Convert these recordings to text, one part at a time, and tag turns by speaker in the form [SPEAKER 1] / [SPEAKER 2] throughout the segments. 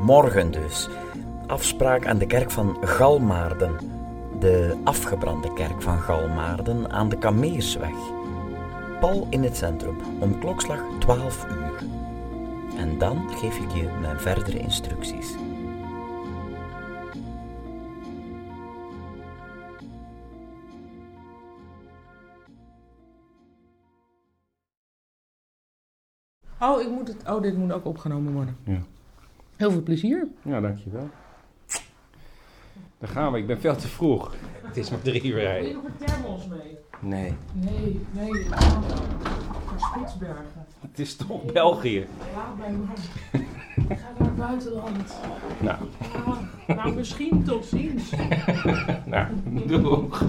[SPEAKER 1] Morgen dus. Afspraak aan de kerk van Galmaarden. De afgebrande kerk van Galmaarden aan de Kameersweg. Pal in het centrum om klokslag 12 uur. En dan geef ik je mijn verdere instructies.
[SPEAKER 2] Oh, ik moet het, oh, dit moet ook opgenomen worden.
[SPEAKER 3] Ja.
[SPEAKER 2] Heel veel plezier.
[SPEAKER 3] Ja, dankjewel. Daar gaan we. Ik ben veel te vroeg. Het is maar drie uur
[SPEAKER 2] Wil je
[SPEAKER 3] rijden.
[SPEAKER 2] nog een thermos mee?
[SPEAKER 3] Nee,
[SPEAKER 2] Nee, nee. Naar Spitsbergen.
[SPEAKER 3] het is toch België.
[SPEAKER 2] Laat mij maar. Ik ga naar het buitenland.
[SPEAKER 3] Nou,
[SPEAKER 2] Ja, nou, misschien tot ziens.
[SPEAKER 3] nou, doeg.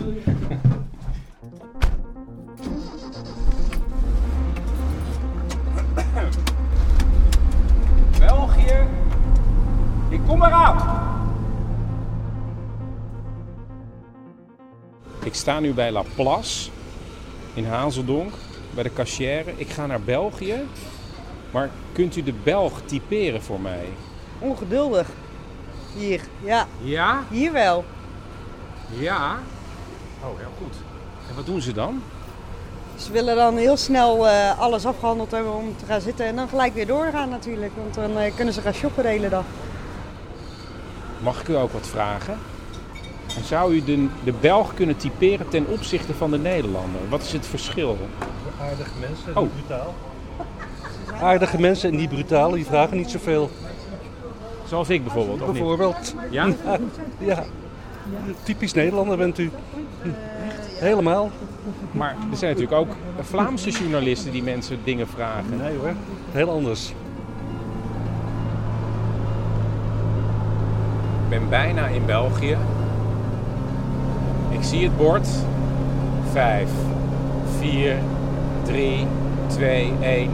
[SPEAKER 3] Ik kom eraan. Ik sta nu bij La Place in Hazeldonk, bij de cashier. Ik ga naar België, maar kunt u de Belg typeren voor mij?
[SPEAKER 4] Ongeduldig. Hier, ja,
[SPEAKER 3] Ja?
[SPEAKER 4] hier wel.
[SPEAKER 3] Ja. Oh, heel goed. En wat doen ze dan?
[SPEAKER 4] Ze willen dan heel snel eh, alles afgehandeld hebben om te gaan zitten en dan gelijk weer doorgaan natuurlijk. Want dan eh, kunnen ze gaan shoppen de hele dag.
[SPEAKER 3] Mag ik u ook wat vragen? En zou u de, de Belg kunnen typeren ten opzichte van de Nederlander? Wat is het verschil?
[SPEAKER 5] Aardige mensen,
[SPEAKER 3] Oh.
[SPEAKER 5] niet brutaal. Aardige mensen en niet brutaal, die vragen niet zoveel.
[SPEAKER 3] Zoals ik bijvoorbeeld, of niet?
[SPEAKER 5] Bijvoorbeeld,
[SPEAKER 3] Ja?
[SPEAKER 5] ja, typisch Nederlander bent u. Helemaal?
[SPEAKER 3] Maar er zijn natuurlijk ook Vlaamse journalisten die mensen dingen vragen.
[SPEAKER 5] Nee hoor, heel anders.
[SPEAKER 3] Ben bijna in België. Ik zie het bord. 5, 4, 3, 2, 1.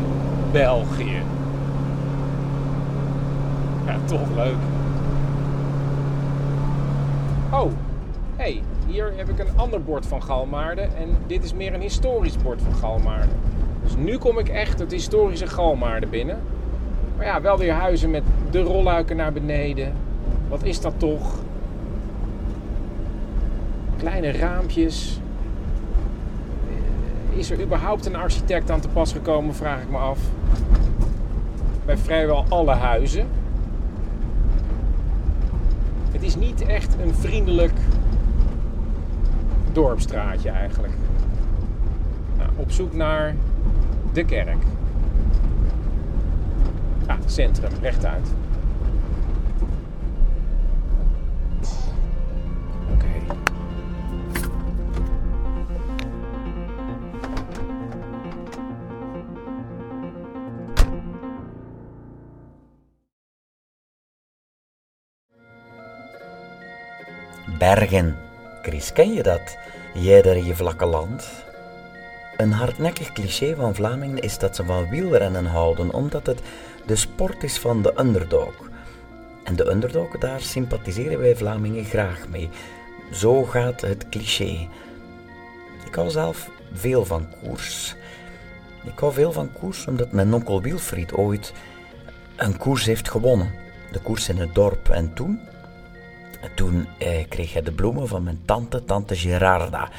[SPEAKER 3] België. Ja, toch leuk. Oh, hey, hier heb ik een ander bord van Galmaarden. En dit is meer een historisch bord van Galmaarden. Dus nu kom ik echt het historische Galmaarden binnen. Maar ja, wel weer huizen met de rolluiken naar beneden. Wat is dat toch? Kleine raampjes. Eh, Is er überhaupt een architect aan te pas gekomen, vraag ik me af. Bij vrijwel alle huizen. Het is niet echt een vriendelijk dorpstraatje eigenlijk. Nou, op zoek naar de kerk. Ah, centrum, rechtuit.
[SPEAKER 1] Bergen. Chris, ken je dat? Jij daar in je vlakke land? Een hardnekkig cliché van Vlamingen is dat ze van wielrennen houden, omdat het de sport is van de underdog. En de underdog, daar sympathiseren wij Vlamingen graag mee. Zo gaat het cliché. Ik hou zelf veel van koers. Ik hou veel van koers omdat mijn onkel Wilfried ooit een koers heeft gewonnen. De koers in het dorp. En toen toen eh, kreeg hij de bloemen van mijn tante, tante Gerarda.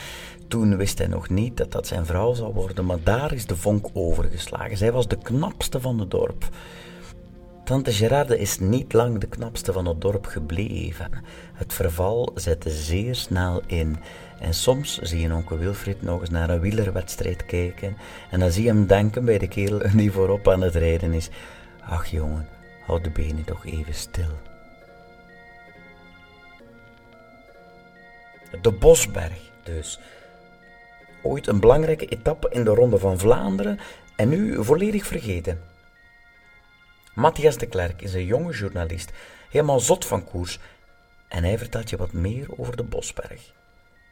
[SPEAKER 1] Toen wist hij nog niet dat dat zijn vrouw zou worden, maar daar is de vonk overgeslagen. Zij was de knapste van het dorp. Tante Gerarda is niet lang de knapste van het dorp gebleven. Het verval zette zeer snel in. En soms zie je onkel Wilfried nog eens naar een wielerwedstrijd kijken. En dan zie je hem denken bij de kerel die voorop aan het rijden is. Ach jongen, houd de benen toch even stil. De Bosberg dus. Ooit een belangrijke etappe in de Ronde van Vlaanderen en nu volledig vergeten. Matthias de Klerk is een jonge journalist, helemaal zot van koers. En hij vertelt je wat meer over de Bosberg.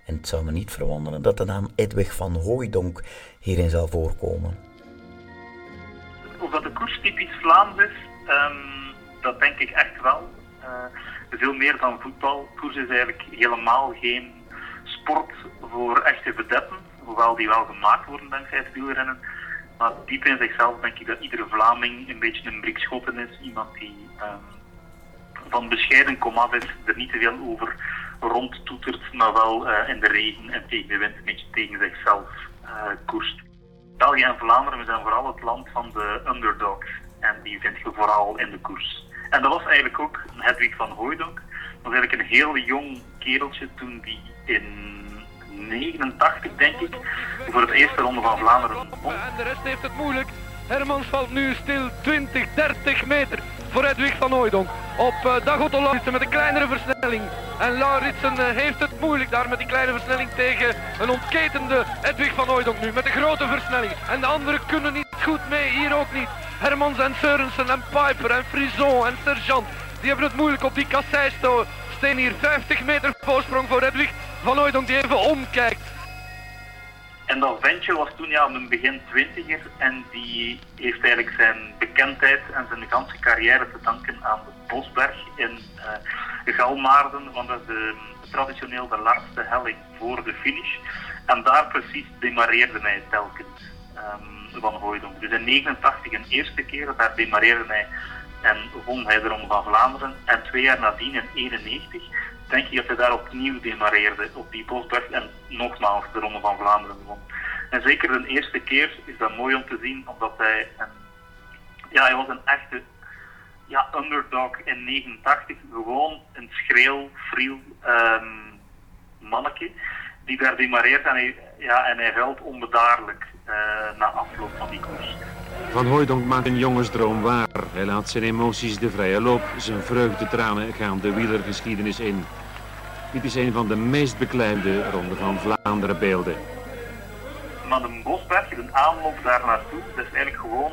[SPEAKER 1] En het zou me niet verwonderen dat de naam Edwig van Hooijdonk hierin zal voorkomen.
[SPEAKER 6] Of dat de koers typisch Vlaams is, ehm, dat denk ik echt wel. Eh, veel meer dan voetbal. Koers is eigenlijk helemaal geen sport voor echte vedetten, hoewel die wel gemaakt worden dankzij het wielrennen. Maar diep in zichzelf denk ik dat iedere Vlaming een beetje een brikschotten is. Iemand die ehm, van bescheiden komaf is, er niet te veel over rondtoetert, maar wel uh, in de regen en tegen de wind een beetje tegen zichzelf uh, koerst. België en Vlaanderen zijn vooral het land van de underdogs en die vind je vooral in de koers. En dat was eigenlijk ook Hedwig van Hooydonk. Dat was eigenlijk een heel jong kereltje toen die in 89, denk ik, voor het eerste ronde van Vlaanderen.
[SPEAKER 7] En de rest heeft het moeilijk. Hermans valt nu stil 20, 30 meter voor Hedwig van Hooydonk. Op uh, Dagotto Lauritsen met een kleinere versnelling. En Lauritsen uh, heeft het moeilijk daar met die kleine versnelling tegen een ontketende Hedwig van Hooydonk nu. Met een grote versnelling. En de anderen kunnen niet goed mee, hier ook niet. Hermans en Seurensen en Piper en Frison en Sergeant. Die hebben het moeilijk op die kasseisto. Steen hier 50 meter voorsprong voor Hedwig van Hooydonk die even omkijkt.
[SPEAKER 6] En dat ventje was toen ja een begin twintiger en die heeft eigenlijk zijn bekendheid en zijn ganse carrière te danken aan de Bosberg in uh, Galmaarden, want dat is de, traditioneel de laatste helling voor de finish. En daar precies demareerde hij telkens um, van. Dus in 89 een eerste keer, daar demareerde hij en won hij de Ronde van Vlaanderen. En twee jaar nadien, in 91, denk ik dat hij daar opnieuw demareerde op die Bosberg en nogmaals de Ronde van Vlaanderen won. En zeker de eerste keer is dat mooi om te zien, omdat hij, een, ja, hij was een echte ja, underdog in 89, gewoon een schreel, friel um, manneke die daar demareert en hij, ja, en hij huilt onbedaarlijk na afloop van die koers.
[SPEAKER 8] Van Hooydonk maakt een jongensdroom waar. Hij laat zijn emoties de vrije loop. Zijn vreugdetranen gaan de wielergeschiedenis in. Dit is een van de meest beklijmde Ronde van Vlaanderen beelden.
[SPEAKER 6] Maar de Bosberg, de aanloop daar naartoe, dat is eigenlijk gewoon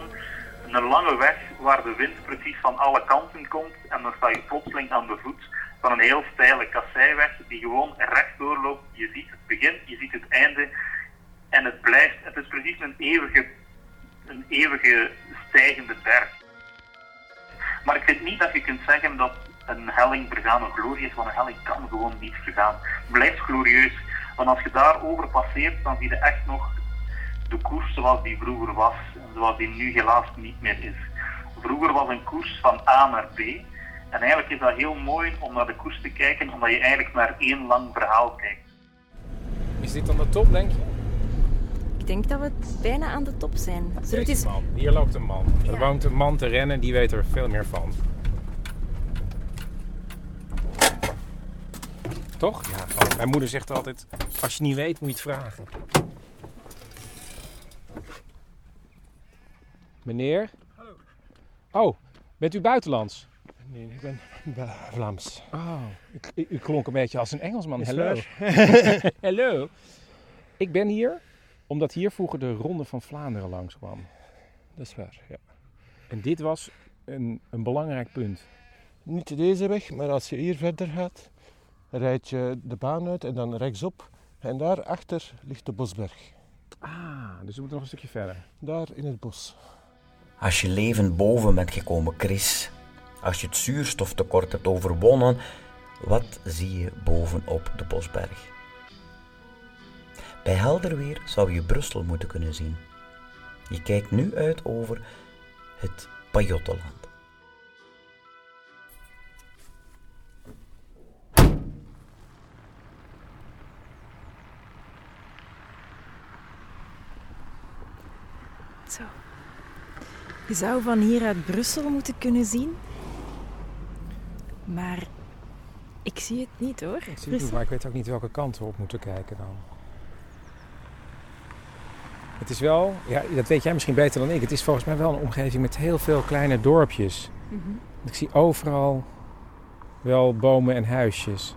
[SPEAKER 6] een lange weg waar de wind precies van alle kanten komt. En dan sta je plotseling aan de voet van een heel steile kasseiweg die gewoon rechtdoor loopt. Je ziet het begin, je ziet het einde en het blijft. Het is precies een eeuwige een eeuwige stijgende berg. Maar ik vind niet dat je kunt zeggen dat een helling vergaan een glorie is, want een helling kan gewoon niet vergaan. Het blijft glorieus. Want als je daarover passeert, dan zie je echt nog de koers zoals die vroeger was, en zoals die nu helaas niet meer is. Vroeger was een koers van A naar B. En eigenlijk is dat heel mooi om naar de koers te kijken, omdat je eigenlijk naar één lang verhaal kijkt.
[SPEAKER 3] Is dit dan de top, denk je?
[SPEAKER 9] Ik denk dat we bijna aan de top zijn.
[SPEAKER 3] Man. Hier loopt een man. Er woont een man te rennen, die weet er veel meer van. Toch? Ja, mijn moeder zegt altijd, als je niet weet, moet je het vragen. Meneer?
[SPEAKER 10] Hallo.
[SPEAKER 3] Oh, bent u buitenlands?
[SPEAKER 10] Nee, ik ben Vlaams.
[SPEAKER 3] Oh, u, u klonk een beetje als een Engelsman.
[SPEAKER 10] Is
[SPEAKER 3] Hallo. Hallo. Ik ben hier omdat hier vroeger de Ronde van Vlaanderen langskwam.
[SPEAKER 10] Dat is waar, ja.
[SPEAKER 3] En dit was een, een belangrijk punt.
[SPEAKER 10] Niet deze weg, maar als je hier verder gaat, rijd je de baan uit en dan rechtsop. En daarachter ligt de Bosberg.
[SPEAKER 3] Ah, dus we moeten nog een stukje verder.
[SPEAKER 10] Daar in het bos.
[SPEAKER 1] Als je levend boven bent gekomen, Chris, als je het zuurstoftekort hebt overwonnen, wat zie je bovenop de Bosberg? Bij helder weer zou je Brussel moeten kunnen zien. Je kijkt nu uit over het Pajottenland.
[SPEAKER 9] Zo. Je zou van hier uit Brussel moeten kunnen zien. Maar ik zie het niet hoor.
[SPEAKER 3] Ik zie het niet, maar ik weet ook niet welke kant we op moeten kijken dan. Het is wel, ja, dat weet jij misschien beter dan ik. Het is volgens mij wel een omgeving met heel veel kleine dorpjes.
[SPEAKER 9] Mhm.
[SPEAKER 3] Ik zie overal wel bomen en huisjes.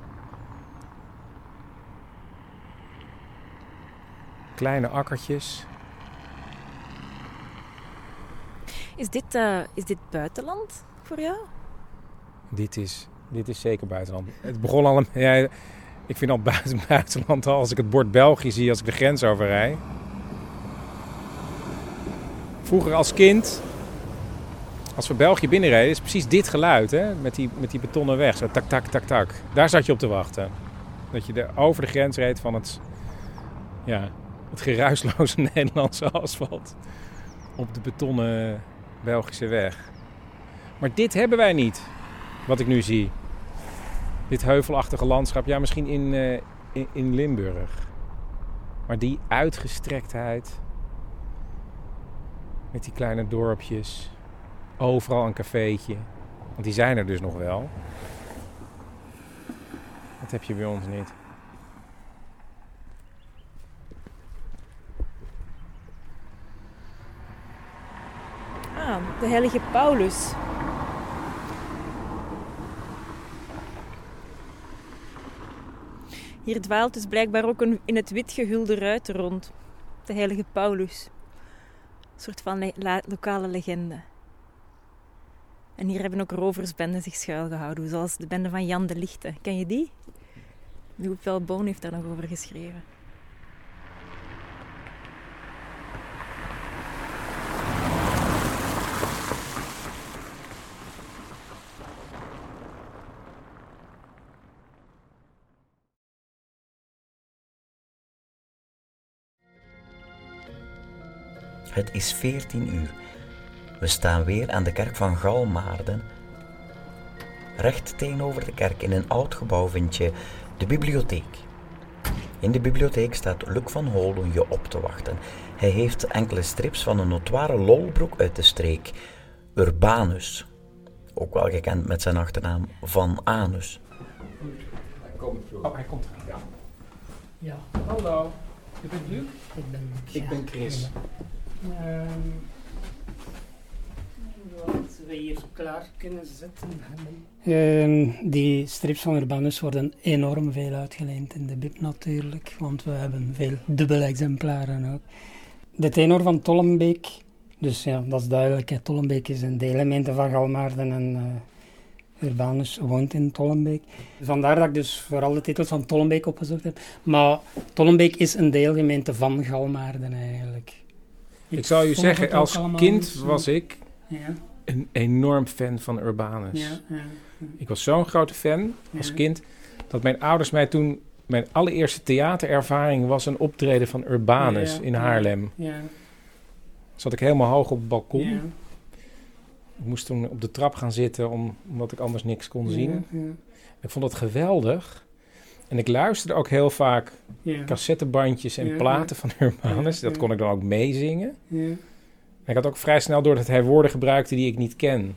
[SPEAKER 3] Kleine akkertjes.
[SPEAKER 9] Is dit, eh, is dit buitenland voor jou?
[SPEAKER 3] Dit is, dit is zeker buitenland. Het begon al een. Ja, ik vind al buiten, buitenland al als ik het bord België zie als ik de grens overrijd. Vroeger als kind, als we België binnenreden, is precies dit geluid, hè? Met, die, met die betonnen weg. Zo tak, tak, tak, tak. Daar zat je op te wachten. Dat je er over de grens reed van het, ja, het geruisloze Nederlandse asfalt. Op de betonnen Belgische weg. Maar dit hebben wij niet. Wat ik nu zie. Dit heuvelachtige landschap. Ja, misschien in, eh, in, in Limburg. Maar die uitgestrektheid. Met die kleine dorpjes. Overal een cafeetje. Want die zijn er dus nog wel. Dat heb je bij ons niet.
[SPEAKER 9] Ah, de heilige Paulus. Hier dwaalt dus blijkbaar ook een in het wit gehulde ruiter rond. De heilige Paulus. Soort van lokale legende. En hier hebben ook roversbenden zich schuilgehouden, zoals de bende van Jan de Lichte. Ken je die? Louis Pelboon heeft daar nog over geschreven.
[SPEAKER 1] Het is 14 uur. We staan weer aan de kerk van Galmaarden. Recht tegenover de kerk in een oud gebouw vind je de bibliotheek. In de bibliotheek staat Luc van Holen je op te wachten. Hij heeft enkele strips van een notoire lolbroek uit de streek, Urbanus. Ook wel gekend met zijn achternaam Van Anus.
[SPEAKER 3] Oh, hij komt eraan. Ja.
[SPEAKER 11] Ja.
[SPEAKER 3] Hallo. Je bent Luc?
[SPEAKER 11] Ik ben,
[SPEAKER 3] Ik ben Chris.
[SPEAKER 11] Ehm, wat we hier klaar kunnen zetten. Ehm, die strips van Urbanus worden enorm veel uitgeleend in de bib natuurlijk, want we hebben veel dubbele exemplaren ook. De tenor van Tollenbeek, dus ja, dat is duidelijk. Hè. Is een deelgemeente van Galmaarden en eh, Urbanus woont in Tollenbeek. Vandaar dat ik dus vooral de titels van Tollenbeek opgezocht heb. Maar Tollenbeek is een deelgemeente van Galmaarden eigenlijk.
[SPEAKER 3] Ik zal je zeggen, als kind
[SPEAKER 11] zo-
[SPEAKER 3] was ik
[SPEAKER 11] Ja.
[SPEAKER 3] een enorm fan van Urbanus.
[SPEAKER 11] Ja.
[SPEAKER 3] Ik was zo'n grote fan als kind dat mijn ouders mij toen. Mijn allereerste theaterervaring was een optreden van Urbanus in Haarlem.
[SPEAKER 11] Ja,
[SPEAKER 3] Zat ik helemaal hoog op het balkon.
[SPEAKER 11] ja,
[SPEAKER 3] Ik moest toen op de trap gaan zitten om, omdat ik anders niks kon zien. Ik vond dat geweldig. En ik luisterde ook heel vaak
[SPEAKER 11] Ja.
[SPEAKER 3] cassettebandjes en
[SPEAKER 11] Ja,
[SPEAKER 3] platen van.
[SPEAKER 11] Ja,
[SPEAKER 3] Dat kon ik dan ook meezingen.
[SPEAKER 11] Ja.
[SPEAKER 3] En ik had ook vrij snel door dat hij woorden gebruikte die ik niet ken.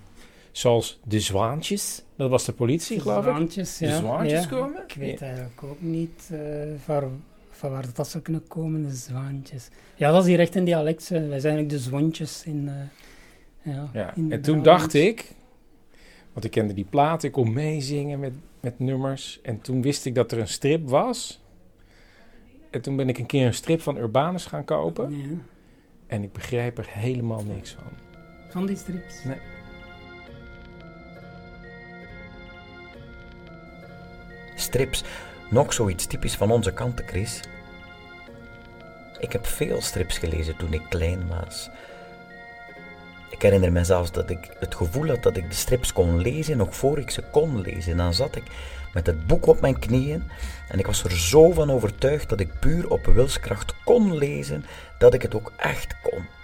[SPEAKER 3] Zoals de zwaantjes. Dat was de politie, geloof ik.
[SPEAKER 11] Zwaantjes,
[SPEAKER 3] De
[SPEAKER 11] ja.
[SPEAKER 3] zwaantjes
[SPEAKER 11] ja.
[SPEAKER 3] komen?
[SPEAKER 11] Ik weet eigenlijk ook niet eh, van, van waar dat zou kunnen komen, de zwaantjes. Ja, dat is hier echt een dialect. Wij zijn eigenlijk de zwontjes in, eh, ja,
[SPEAKER 3] en toen dacht ik, want ik kende die plaat, ik kon meezingen met, met nummers. En toen wist ik dat er een strip was. En toen ben ik een keer een strip van Urbanus gaan kopen.
[SPEAKER 11] Ja,
[SPEAKER 3] En ik begreep er helemaal niks van.
[SPEAKER 11] van die strips.
[SPEAKER 3] Nee.
[SPEAKER 1] Strips, nog zoiets typisch van onze kanten, Chris. Ik heb veel strips gelezen toen ik klein was. Ik herinner me zelfs dat ik het gevoel had dat ik de strips kon lezen nog voor ik ze kon lezen. Dan zat ik met het boek op mijn knieën en ik was er zo van overtuigd dat ik puur op wilskracht kon lezen dat ik het ook echt kon.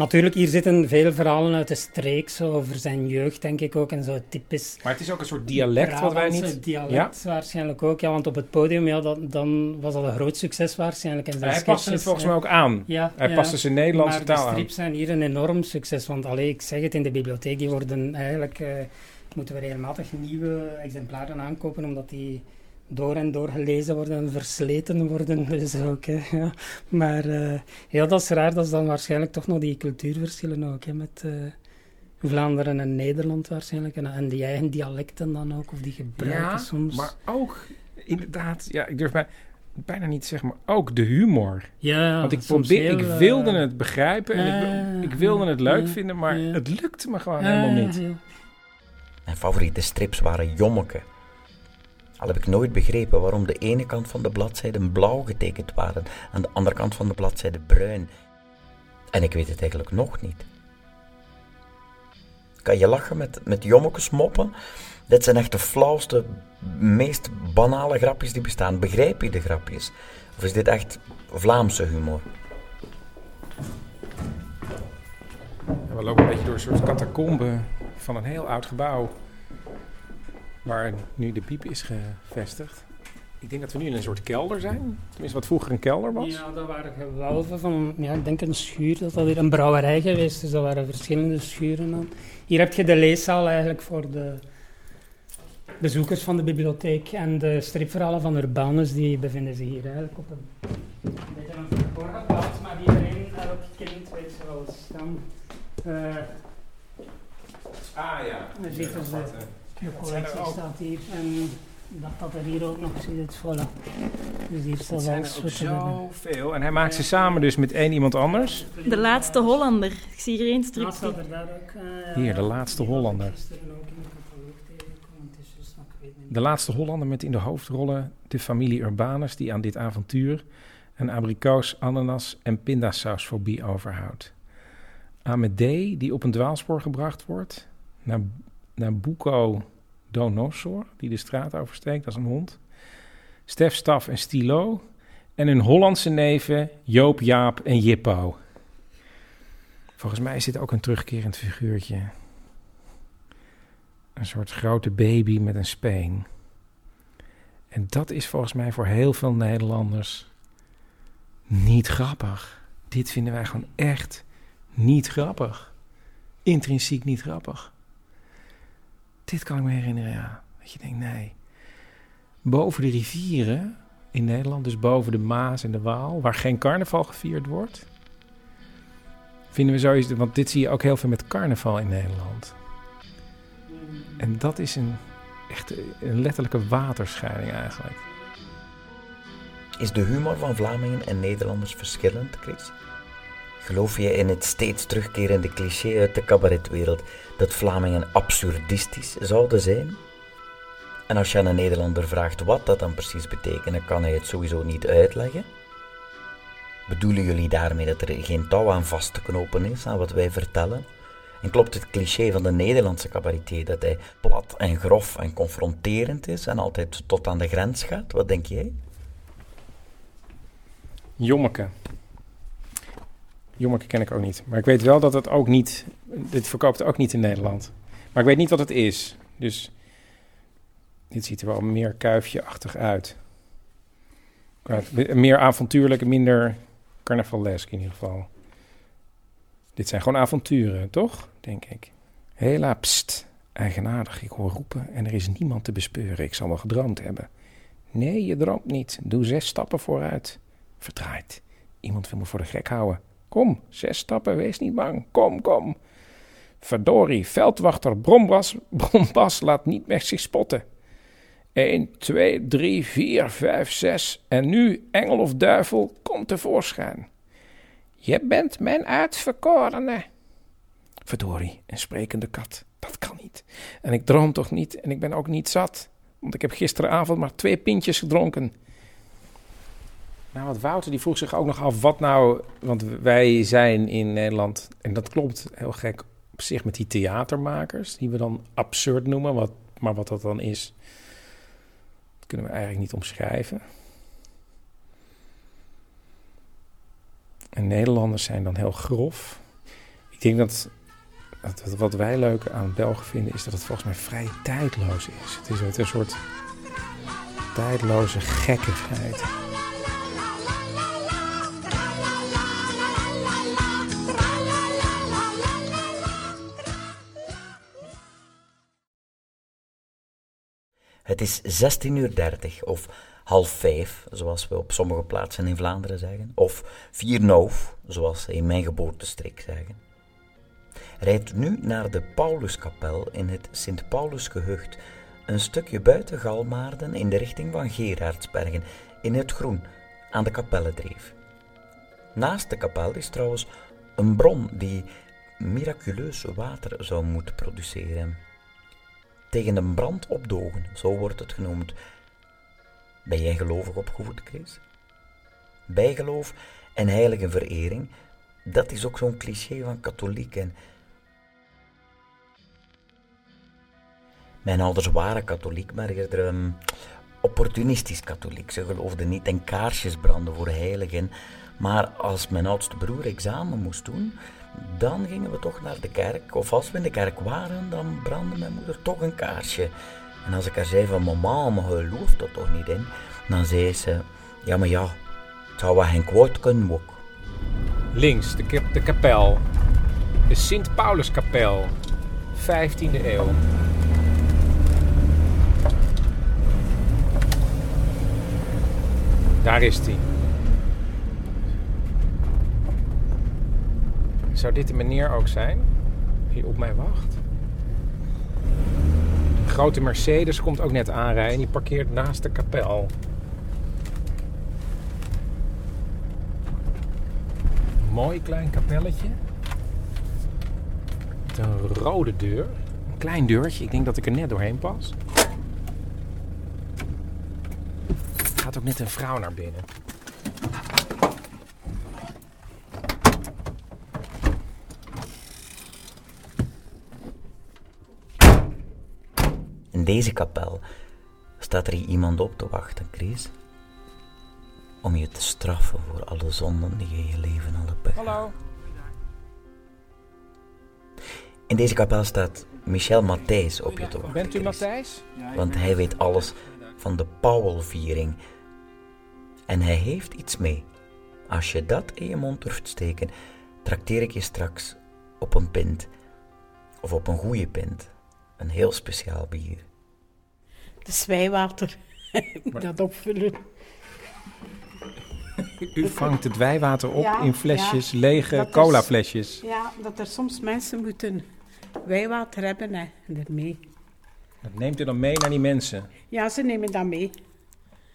[SPEAKER 11] Natuurlijk, hier zitten veel verhalen uit de streek, zo over zijn jeugd, denk ik ook. En zo typisch
[SPEAKER 3] Maar het is ook een soort dialect wat wij niet...
[SPEAKER 11] dialect waarschijnlijk ook, ja, want op het podium, ja, dat, dan was dat een groot succes waarschijnlijk. En zijn
[SPEAKER 3] Hij paste het volgens mij ook aan.
[SPEAKER 11] Ja,
[SPEAKER 3] Hij paste zijn Nederlandse
[SPEAKER 11] maar
[SPEAKER 3] taal
[SPEAKER 11] de
[SPEAKER 3] aan.
[SPEAKER 11] strips zijn hier een enorm succes, want allee, ik zeg het, in de bibliotheek, die worden eigenlijk, eh, moeten we regelmatig nieuwe exemplaren aankopen, omdat die door en door gelezen worden en versleten worden, dus ook, hè, ja. Maar eh, ja, dat is raar, dat is dan waarschijnlijk toch nog die cultuurverschillen ook, hè, met... eh, Vlaanderen en Nederland waarschijnlijk. En, en die eigen dialecten dan ook, of die gebruiken
[SPEAKER 3] Ja,
[SPEAKER 11] soms.
[SPEAKER 3] maar ook inderdaad, ja, ik durf bij, bijna niet te zeggen, maar ook de humor.
[SPEAKER 11] Ja,
[SPEAKER 3] Want ik,
[SPEAKER 11] soms
[SPEAKER 3] probeer,
[SPEAKER 11] heel,
[SPEAKER 3] ik
[SPEAKER 11] eh,
[SPEAKER 3] wilde het begrijpen en ik, ik wilde het leuk vinden, maar het lukte me gewoon helemaal niet.
[SPEAKER 1] Mijn favoriete strips waren Jommeke. Al heb ik nooit begrepen waarom de ene kant van de bladzijden blauw getekend waren en de andere kant van de bladzijde bruin. En ik weet het eigenlijk nog niet. Kan je lachen met, met moppen? Dit zijn echt de flauwste, meest banale grapjes die bestaan. Begrijp je de grapjes? Of is dit echt Vlaamse humor?
[SPEAKER 3] we lopen een beetje door een soort catacombe van een heel oud gebouw. Waar nu de piep is gevestigd. Ik denk dat we nu in een soort kelder zijn. Tenminste, wat vroeger een kelder was.
[SPEAKER 11] Ja, dat waren gewelven van, ja, ik denk een schuur. Dat dat weer een brouwerij geweest dus dat waren verschillende schuren dan. Hier heb je de leeszaal eigenlijk voor de bezoekers van de bibliotheek. En de stripverhalen van Urbanus, die bevinden zich hier eigenlijk op een, een beetje een verborgen plaats. Maar iedereen, elk kind weet ze wel staan. Uh,
[SPEAKER 3] ah ja.
[SPEAKER 11] Je ziet dus de, collectie staat hier. En dat dat er hier ook nog zit, voilà. Dus hier staat
[SPEAKER 3] zijn er zoveel. En hij maakt ze samen dus met één iemand anders.
[SPEAKER 9] De laatste Hollander. Ik zie hier één strip.
[SPEAKER 3] Hier, de laatste Hollander. De laatste Hollander met in de hoofdrollen de familie Urbanus... die aan dit avontuur een abrikoos, ananas en pindasausfobie overhoudt. Amédée, die op een dwaalspoor gebracht wordt... naar, naar Buco Donosor, die de straat oversteekt als een hond. Stef, Staf en Stilo. En hun Hollandse neven Joop, Jaap en Jippo. Volgens mij is dit ook een terugkerend figuurtje. Een soort grote baby met een speen. En dat is volgens mij voor heel veel Nederlanders niet grappig. Dit vinden wij gewoon echt niet grappig. Intrinsiek niet grappig. Dit kan ik me herinneren, ja. Dat je denkt, nee. Boven de rivieren in Nederland, dus boven de Maas en de Waal, waar geen carnaval gevierd wordt, vinden we zoiets. Want dit zie je ook heel veel met carnaval in Nederland. En dat is een echt een letterlijke waterscheiding eigenlijk.
[SPEAKER 1] Is de humor van Vlamingen en Nederlanders verschillend, Chris? Geloof je in het steeds terugkerende cliché uit de cabaretwereld dat Vlamingen absurdistisch zouden zijn? En als je aan een Nederlander vraagt wat dat dan precies betekent, dan kan hij het sowieso niet uitleggen. Bedoelen jullie daarmee dat er geen touw aan vast te knopen is aan wat wij vertellen? En klopt het cliché van de Nederlandse cabaretier dat hij plat en grof en confronterend is en altijd tot aan de grens gaat? Wat denk jij?
[SPEAKER 3] Jommeke. Jommeke ken ik ook niet. Maar ik weet wel dat het ook niet... Dit verkoopt ook niet in Nederland. Maar ik weet niet wat het is. Dus dit ziet er wel meer kuifje-achtig uit. Meer avontuurlijk, minder carnavalesk in ieder geval. Dit zijn gewoon avonturen, toch? Denk ik. Hela, pst, eigenaardig. Ik hoor roepen en er is niemand te bespeuren. Ik zal wel gedroomd hebben. Nee, je droomt niet. Doe zes stappen vooruit. Verdraaid. Iemand wil me voor de gek houden. Kom, zes stappen, wees niet bang. Kom, kom. Verdorie, veldwachter Brombas, Brombas laat niet met zich spotten. 1, 2, 3, 4, 5, 6. En nu, engel of duivel, kom tevoorschijn. Je bent mijn uitverkorene. Verdorie, een sprekende kat. Dat kan niet. En ik droom toch niet en ik ben ook niet zat. Want ik heb gisteravond maar twee pintjes gedronken. Nou, wat Wouter die vroeg zich ook nog af wat nou... Want wij zijn in Nederland, en dat klopt heel gek op zich met die theatermakers... die we dan absurd noemen, wat, maar wat dat dan is... dat kunnen we eigenlijk niet omschrijven. En Nederlanders zijn dan heel grof. Ik denk dat, dat wat wij leuk aan Belgen vinden... is dat het volgens mij vrij tijdloos is. Het is een soort tijdloze gekkigheid...
[SPEAKER 1] Het is 16.30 uur of half vijf, zoals we op sommige plaatsen in Vlaanderen zeggen, of vier noof, zoals ze in mijn geboortestreek zeggen. Rijd nu naar de Pauluskapel in het Sint-Paulusgehucht, een stukje buiten Galmaarden in de richting van Gerardsbergen, in het groen, aan de Kapellendreef. Naast de kapel is trouwens een bron die miraculeus water zou moeten produceren tegen een brand opdogen, zo wordt het genoemd. Ben jij gelovig opgevoed, Chris? Bijgeloof en heilige verering, dat is ook zo'n cliché van katholieken. Mijn ouders waren katholiek, maar eerder um, opportunistisch katholiek. Ze geloofden niet in kaarsjes branden voor heiligen. Maar als mijn oudste broer examen moest doen, dan gingen we toch naar de kerk. Of als we in de kerk waren, dan brandde mijn moeder toch een kaarsje. En als ik haar zei van mama, maar gelooft er toch niet in? Dan zei ze, ja maar ja, het zou wel geen kwaad kunnen ook.
[SPEAKER 3] Links, de, de kapel. De Sint-Pauluskapel. 15e eeuw. Daar is hij. Zou dit de meneer ook zijn? Die op mij wacht? De grote Mercedes komt ook net aanrijden. Die parkeert naast de kapel. Mooi klein kapelletje. Met een rode deur. Een klein deurtje. Ik denk dat ik er net doorheen pas. Er gaat ook net een vrouw naar binnen.
[SPEAKER 1] Deze kapel staat er hier iemand op te wachten, Chris. Om je te straffen voor alle zonden die je in je leven al hebt begaan.
[SPEAKER 3] Hallo.
[SPEAKER 1] In deze kapel staat Michel Matthijs op je te wachten.
[SPEAKER 3] Bent u Matthijs?
[SPEAKER 1] Want hij weet alles van de Powell-viering. En hij heeft iets mee. Als je dat in je mond durft steken, trakteer ik je straks op een pint. Of op een goede pint. Een heel speciaal bier.
[SPEAKER 12] Het is wijwater. Ik moet dat opvullen.
[SPEAKER 3] U vangt het wijwater op
[SPEAKER 12] Ja,
[SPEAKER 3] in flesjes,
[SPEAKER 12] ja.
[SPEAKER 3] lege colaflesjes.
[SPEAKER 12] Ja, dat er soms mensen moeten wijwater hebben hè, ermee.
[SPEAKER 3] Dat neemt u dan mee naar die mensen.
[SPEAKER 12] Ja, ze nemen dat mee.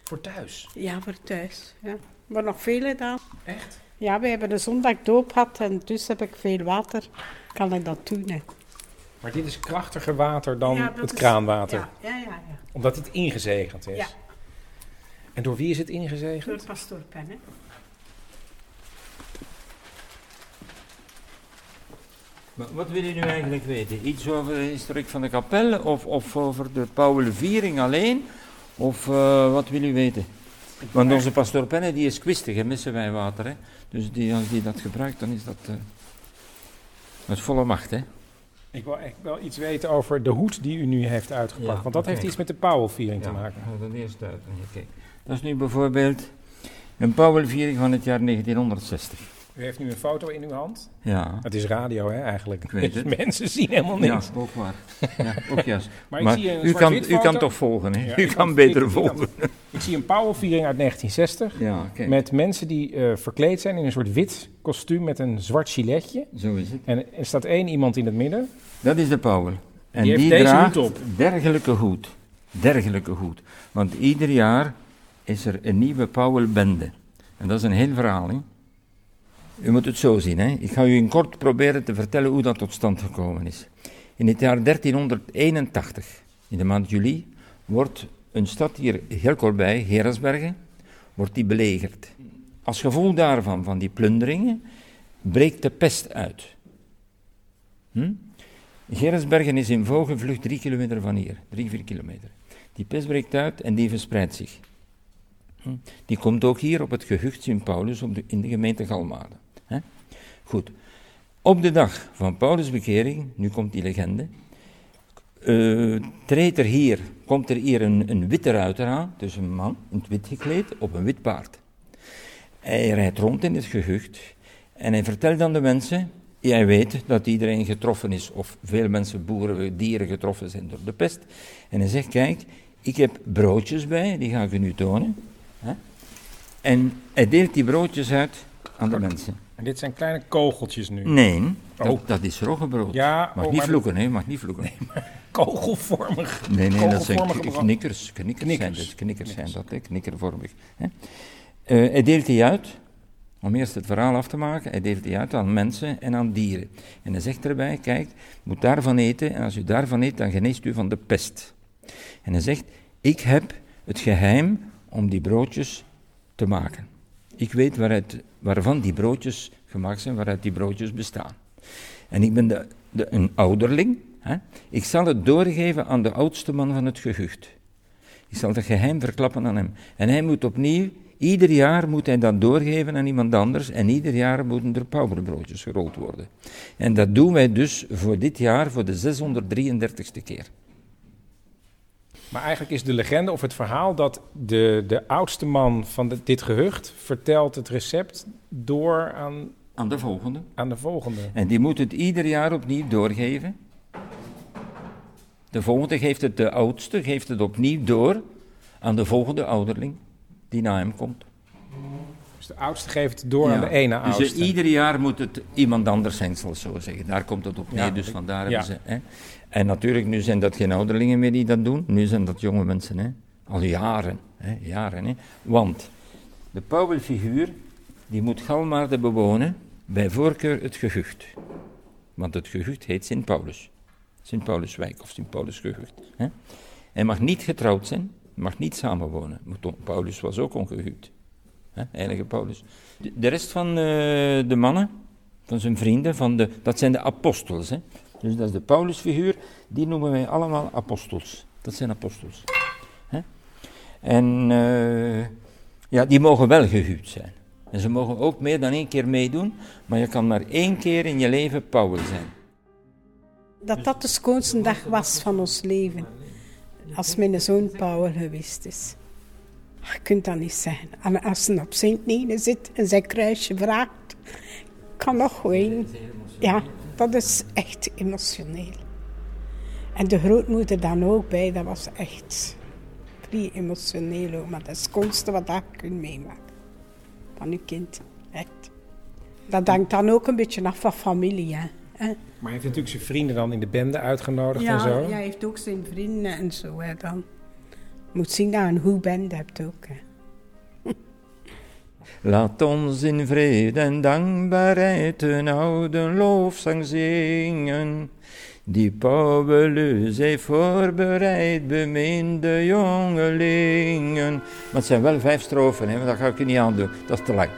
[SPEAKER 3] Voor thuis?
[SPEAKER 12] Ja, voor thuis. Ja. Maar nog veel gedaan.
[SPEAKER 3] Echt?
[SPEAKER 12] Ja, we hebben een zondag doop gehad en dus heb ik veel water. Kan ik dat doen, hè.
[SPEAKER 3] Maar dit is krachtiger water dan
[SPEAKER 12] Ja,
[SPEAKER 3] het
[SPEAKER 12] is-
[SPEAKER 3] kraanwater.
[SPEAKER 12] Ja, ja, ja. ja.
[SPEAKER 3] Omdat het ingezegend is.
[SPEAKER 12] Ja.
[SPEAKER 3] En door wie is het ingezegend?
[SPEAKER 12] Door pastoor Pen, hè.
[SPEAKER 13] Maar wat wil je nu eigenlijk weten? Iets over de historiek van de kapel of, of over de Pauwelviering alleen? Of eh, wat wil u weten? Want onze pastoor Penne die is kwistig, hè, met zijn wijnwater. Hè? Dus die, als die dat gebruikt, dan is dat eh, met volle macht. Hè?
[SPEAKER 3] Ik wil echt wel iets weten over de hoed die u nu heeft uitgepakt.
[SPEAKER 13] Ja,
[SPEAKER 3] want dat heeft iets met de Powell-viering te
[SPEAKER 13] Ja,
[SPEAKER 3] maken.
[SPEAKER 13] ga dat eerst uit. Kijk. Dat is nu bijvoorbeeld een Pauwelviering van het jaar 1960.
[SPEAKER 3] U heeft nu een foto in uw hand.
[SPEAKER 13] Ja.
[SPEAKER 3] Het is radio, hè, eigenlijk.
[SPEAKER 13] Ik weet het.
[SPEAKER 3] Mensen zien helemaal
[SPEAKER 13] Ja,
[SPEAKER 3] niks.
[SPEAKER 13] ook waar. Ja, ook
[SPEAKER 3] maar
[SPEAKER 13] Maar
[SPEAKER 3] ik zie een
[SPEAKER 13] u kan- u kan toch volgen, hè?
[SPEAKER 3] Ja,
[SPEAKER 13] U kan beter
[SPEAKER 3] ik-
[SPEAKER 13] volgen.
[SPEAKER 3] Ik zie een Powell-viering uit 1960.
[SPEAKER 13] Ja.
[SPEAKER 3] Met mensen die eh, verkleed zijn in een soort wit kostuum met een zwart giletje.
[SPEAKER 13] Zo is het.
[SPEAKER 3] En er staat één iemand in het midden.
[SPEAKER 13] Dat is de Powell. En
[SPEAKER 3] Die
[SPEAKER 13] die,
[SPEAKER 3] heeft deze
[SPEAKER 13] draagt
[SPEAKER 3] hoed op.
[SPEAKER 13] dergelijke hoed. Dergelijke hoed. Want ieder jaar is er een nieuwe Powell-bende. En dat is een heel verhaal. Hè? U moet het zo zien. Hè? Ik ga u in kort proberen te vertellen hoe dat tot stand gekomen is. In het jaar 1381, in de maand juli, wordt een stad hier heel kort bij, wordt die belegerd. Als gevolg daarvan, van die plunderingen, breekt de pest uit. Hm? Is in vogelvlucht drie kilometer van hier, drie, vier kilometer. Die pest breekt uit en die verspreidt zich. Hm? Die komt ook hier op het gehucht Sint-Paulus op de, in de gemeente Galmade. Goed. Op de dag van Paulus' bekering, nu komt die legende, eh, treedt er hier, komt er hier een, een witte ruiter aan, dus een man in het wit gekleed, op een wit paard. Hij rijdt rond in het gehucht en hij vertelt aan de mensen, jij weet dat iedereen getroffen is, of veel mensen, boeren, dieren getroffen zijn door de pest. En hij zegt, kijk, ik heb broodjes bij, die ga ik u nu tonen. Hè? En hij deelt die broodjes uit aan de mensen.
[SPEAKER 3] En dit zijn kleine kogeltjes nu.
[SPEAKER 13] Nee, dat,
[SPEAKER 3] Oh.
[SPEAKER 13] dat is roggebrood.
[SPEAKER 3] Ja,
[SPEAKER 13] mag
[SPEAKER 3] oh,
[SPEAKER 13] niet vloeken, hè, mag niet vloeken.
[SPEAKER 3] Kogelvormig.
[SPEAKER 13] Nee, nee, dat zijn knikkers. Knikkers, zijn dat, knikkers zijn dat, hè, knikkervormig. Hè. Eh, hij deelt die uit, om eerst het verhaal af te maken, hij deelt die uit aan mensen en aan dieren. En hij zegt erbij, kijk, moet daarvan eten, en als u daarvan eet, dan geneest u van de pest. En hij zegt, ik heb het geheim om die broodjes te maken. Ik weet waaruit, waarvan die broodjes gemaakt zijn, waaruit die broodjes bestaan. En ik ben de, de, een ouderling. Hè? Ik zal het doorgeven aan de oudste man van het gehucht. Ik zal het geheim verklappen aan hem. En hij moet opnieuw Ieder jaar moet hij dat doorgeven aan iemand anders en ieder jaar moeten er pauwerbroodjes gerold worden. En dat doen wij dus voor dit jaar voor de 633ste keer.
[SPEAKER 3] Maar eigenlijk is de legende of het verhaal dat de, de oudste man van de- dit gehucht vertelt het recept door aan,
[SPEAKER 13] Aan de volgende.
[SPEAKER 3] aan de volgende.
[SPEAKER 13] En die moet het ieder jaar opnieuw doorgeven. De volgende geeft het de oudste, geeft het opnieuw door aan de volgende ouderling die na hem komt.
[SPEAKER 3] Dus de oudste geeft het door aan de ene
[SPEAKER 13] dus
[SPEAKER 3] oudste.
[SPEAKER 13] eh, ieder jaar moet het iemand anders zijn, zal ik zo zeggen. Daar komt het op neer,
[SPEAKER 3] Ja,
[SPEAKER 13] dus vandaar
[SPEAKER 3] ja.
[SPEAKER 13] hebben ze... Hè. En natuurlijk, nu zijn dat geen ouderlingen meer die dat doen. Nu zijn dat jonge mensen, hè. Al jaren, hè, jaren, hè. Want de pauwelfiguur, die moet Galmaarden bewonen, bij voorkeur het gehucht. Want het gehucht heet Sint Paulus. Sint Pauluswijk of Sint Paulusgehucht. Hè. Hij mag niet getrouwd zijn, mag niet samenwonen. Paulus was ook ongehuwd. Heilige Paulus. De, de rest van eh, de mannen, van zijn vrienden, van de, dat zijn de apostels. Hè. Dus dat is de Paulusfiguur, die noemen wij allemaal apostels. Dat zijn apostels. En eh, ja, die mogen wel gehuwd zijn. En ze mogen ook meer dan één keer meedoen, maar je kan maar één keer in je leven Paul zijn.
[SPEAKER 12] Dat dat de schoonste dag was van ons leven. Als mijn zoon Paul geweest is. Je kunt dat niet. En als hij op Sint Nene zit en zijn kruisje vraagt, kan nog ween. Ja, dat is echt emotioneel. En de grootmoeder dan ook bij, dat was echt vrij emotioneel ook. Maar dat is het schoonste wat je kunt meemaken. Van je kind, echt. Dat hangt dan ook een beetje af van familie, hè.
[SPEAKER 3] Maar hij heeft natuurlijk zijn vrienden dan in de bende uitgenodigd en zo.
[SPEAKER 12] Ja, hij heeft ook zijn vrienden en zo. Hè, dan. Moet zien dat je een goede band hebt ook. Hè.
[SPEAKER 13] Laat ons in vrede en dankbaarheid een oude loofzang zingen. Die Paulus heeft voorbereid, beminde jongelingen. Maar het zijn wel vijf strofen, hè, dat ga ik je niet aandoen. Dat is te lang.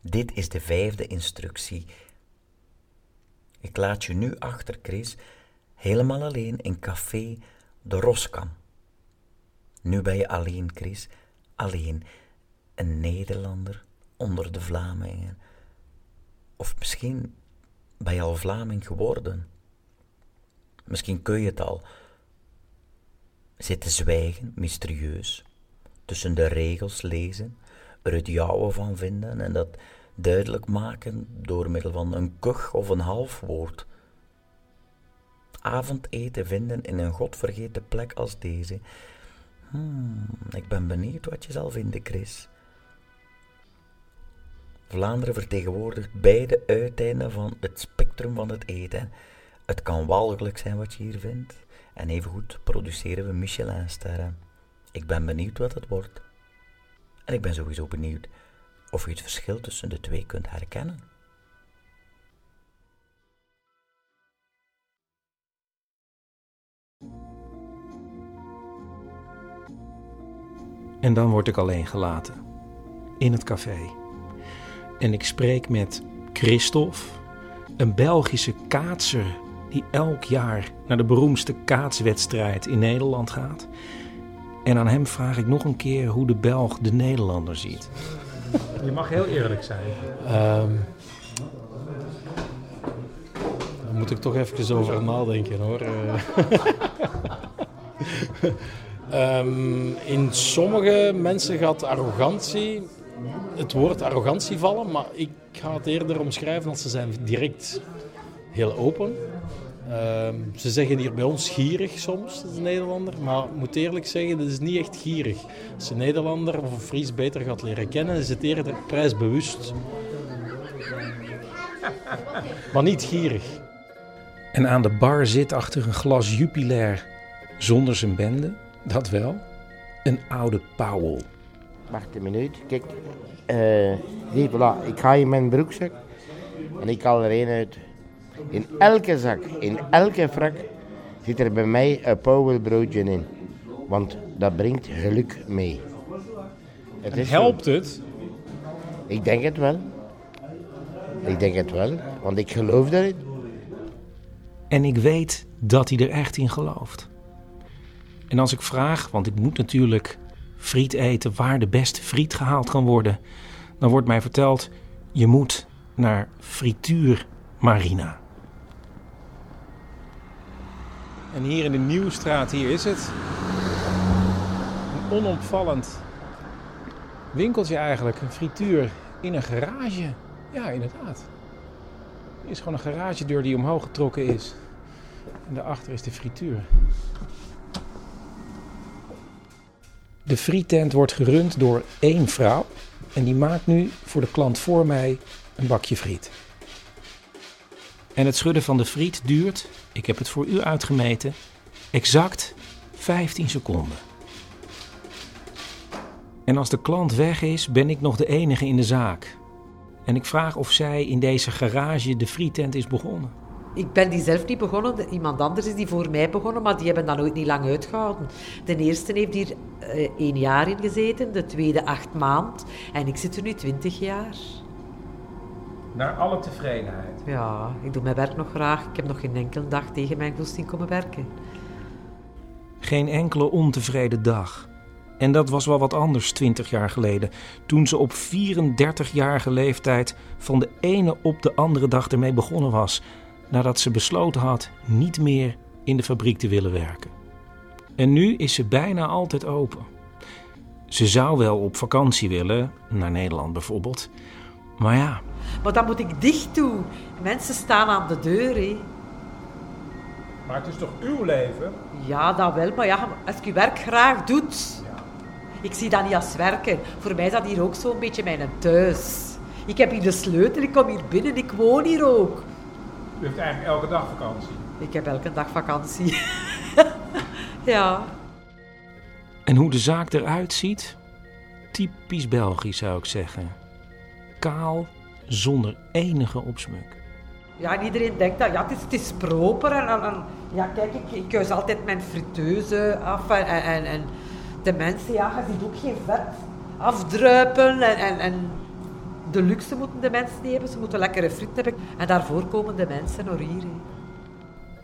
[SPEAKER 1] Dit is de vijfde instructie. Ik laat je nu achter, Chris, helemaal alleen in café De Roskam. Nu ben je alleen, Chris, alleen. Een Nederlander onder de Vlamingen. Of misschien ben je al Vlaming geworden. Misschien kun je het al. Zitten zwijgen, mysterieus, tussen de regels lezen, er het jouwe van vinden en dat duidelijk maken door middel van een kuch of een half woord. Avondeten vinden in een godvergeten plek als deze. Hmm, ik ben benieuwd wat je zal vinden, Chris. Vlaanderen vertegenwoordigt beide uiteinden van het spectrum van het eten. Het kan walgelijk zijn wat je hier vindt, en evengoed produceren we Michelinsterren. Ik ben benieuwd wat het wordt. En ik ben sowieso benieuwd of je het verschil tussen de twee kunt herkennen.
[SPEAKER 3] En dan word ik alleen gelaten. In het café. En ik spreek met Christophe, een Belgische kaatser die elk jaar naar de beroemdste kaatswedstrijd in Nederland gaat. En aan hem vraag ik nog een keer hoe de Belg de Nederlander ziet. Je mag heel eerlijk zijn.
[SPEAKER 5] Ehm daar moet ik toch even over nadenken hoor. Eh, Ehm, in sommige mensen gaat arrogantie, het woord arrogantie vallen, maar ik ga het eerder omschrijven als ze zijn direct heel open. Ehm, ze zeggen hier bij ons gierig soms, de Nederlander, maar ik moet eerlijk zeggen, dat is niet echt gierig. Als een Nederlander of een Fries beter gaat leren kennen, is het eerder prijsbewust. Maar niet gierig.
[SPEAKER 3] En aan de bar zit achter een glas Jupiler zonder zijn bende, dat wel, een oude Powell.
[SPEAKER 14] Wacht een minuut. Kijk, eh zie, voilà, ik ga in mijn broekzak en ik haal er één uit. In elke zak, in elke frak zit er bij mij een powelbroodje in. Want dat brengt geluk mee. Het
[SPEAKER 3] En helpt
[SPEAKER 14] zo.
[SPEAKER 3] het?
[SPEAKER 14] Ik denk het wel. Ik denk het wel, want ik geloof daarin.
[SPEAKER 3] En ik weet dat hij er echt in gelooft. En als ik vraag, want ik moet natuurlijk friet eten waar de beste friet gehaald kan worden, dan wordt mij verteld: je moet naar Frituur Marina.
[SPEAKER 15] En hier in de Nieuwstraat, hier is het. Een onopvallend winkeltje eigenlijk. Een frituur in een garage. Ja, inderdaad. Er is gewoon een garagedeur die omhoog getrokken is. En daarachter is de frituur.
[SPEAKER 3] De frietent wordt gerund door één vrouw. En die maakt nu voor de klant voor mij een bakje friet. En het schudden van de friet duurt, ik heb het voor u uitgemeten, exact 15 seconden. En als de klant weg is, ben ik nog de enige in de zaak. En ik vraag of zij in deze garage de frietent is begonnen.
[SPEAKER 16] Ik ben die zelf niet begonnen. Iemand anders is die voor mij begonnen, maar die hebben dat nooit niet lang uitgehouden. De eerste heeft hier uh, één jaar in gezeten, de tweede acht maand. En ik zit er nu twintig jaar.
[SPEAKER 15] Naar alle tevredenheid.
[SPEAKER 16] Ja, ik doe mijn werk nog graag. Ik heb nog geen enkele dag tegen mijn goesting komen werken.
[SPEAKER 3] Geen enkele ontevreden dag. En dat was wel wat anders 20 jaar geleden, toen ze op 34-jarige leeftijd van de ene op de andere dag ermee begonnen was, nadat ze besloten had niet meer in de fabriek te willen werken. En nu is ze bijna altijd open. Ze zou wel op vakantie willen, naar Nederland bijvoorbeeld, maar ja.
[SPEAKER 16] Maar dan moet ik dicht doen. Mensen staan aan de deur, hè.
[SPEAKER 15] Maar het is toch uw leven?
[SPEAKER 16] Ja, dat wel. Maar ja, als je werk graag doet... Ik zie dat niet als werken. Voor mij is dat hier ook zo'n beetje mijn thuis. Ik heb hier de sleutel, ik kom hier binnen, ik woon hier ook.
[SPEAKER 15] U heeft eigenlijk elke dag vakantie?
[SPEAKER 16] Ik heb elke dag vakantie. ja.
[SPEAKER 3] En hoe de zaak eruit ziet? Typisch Belgisch zou ik zeggen. Kaal, zonder enige opsmuk.
[SPEAKER 16] Ja, en iedereen denkt dat, ja, het is, het is proper. En, en, ja, kijk, ik, ik kuis altijd mijn friteuse af. En, en, en de mensen, ja, je ziet ook geen vet afdruipen. En, en, en de luxe moeten de mensen niet hebben. Ze moeten lekkere friet hebben. En daarvoor komen de mensen naar hier.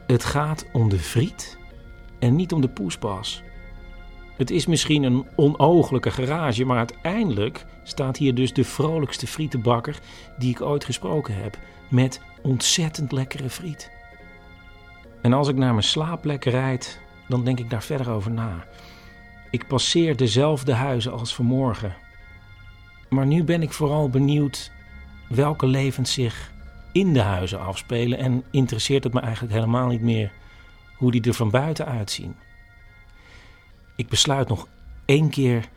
[SPEAKER 3] Het gaat om de friet en niet om de poespas. Het is misschien een onogelijke garage, maar uiteindelijk staat hier dus de vrolijkste frietenbakker die ik ooit gesproken heb. Met ontzettend lekkere friet. En als ik naar mijn slaapplek rijd, dan denk ik daar verder over na. Ik passeer dezelfde huizen als vanmorgen. Maar nu ben ik vooral benieuwd welke levens zich in de huizen afspelen en interesseert het me eigenlijk helemaal niet meer hoe die er van buiten uitzien. Ik besluit nog één keer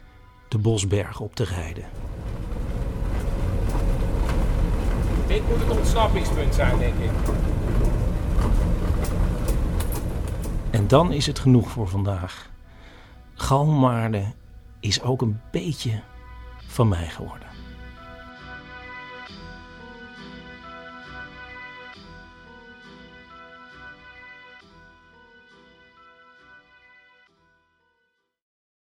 [SPEAKER 3] de Bosberg op te rijden.
[SPEAKER 15] Dit moet het ontsnappingspunt zijn, denk ik.
[SPEAKER 3] En dan is het genoeg voor vandaag. Galmaarden is ook een beetje van mij geworden.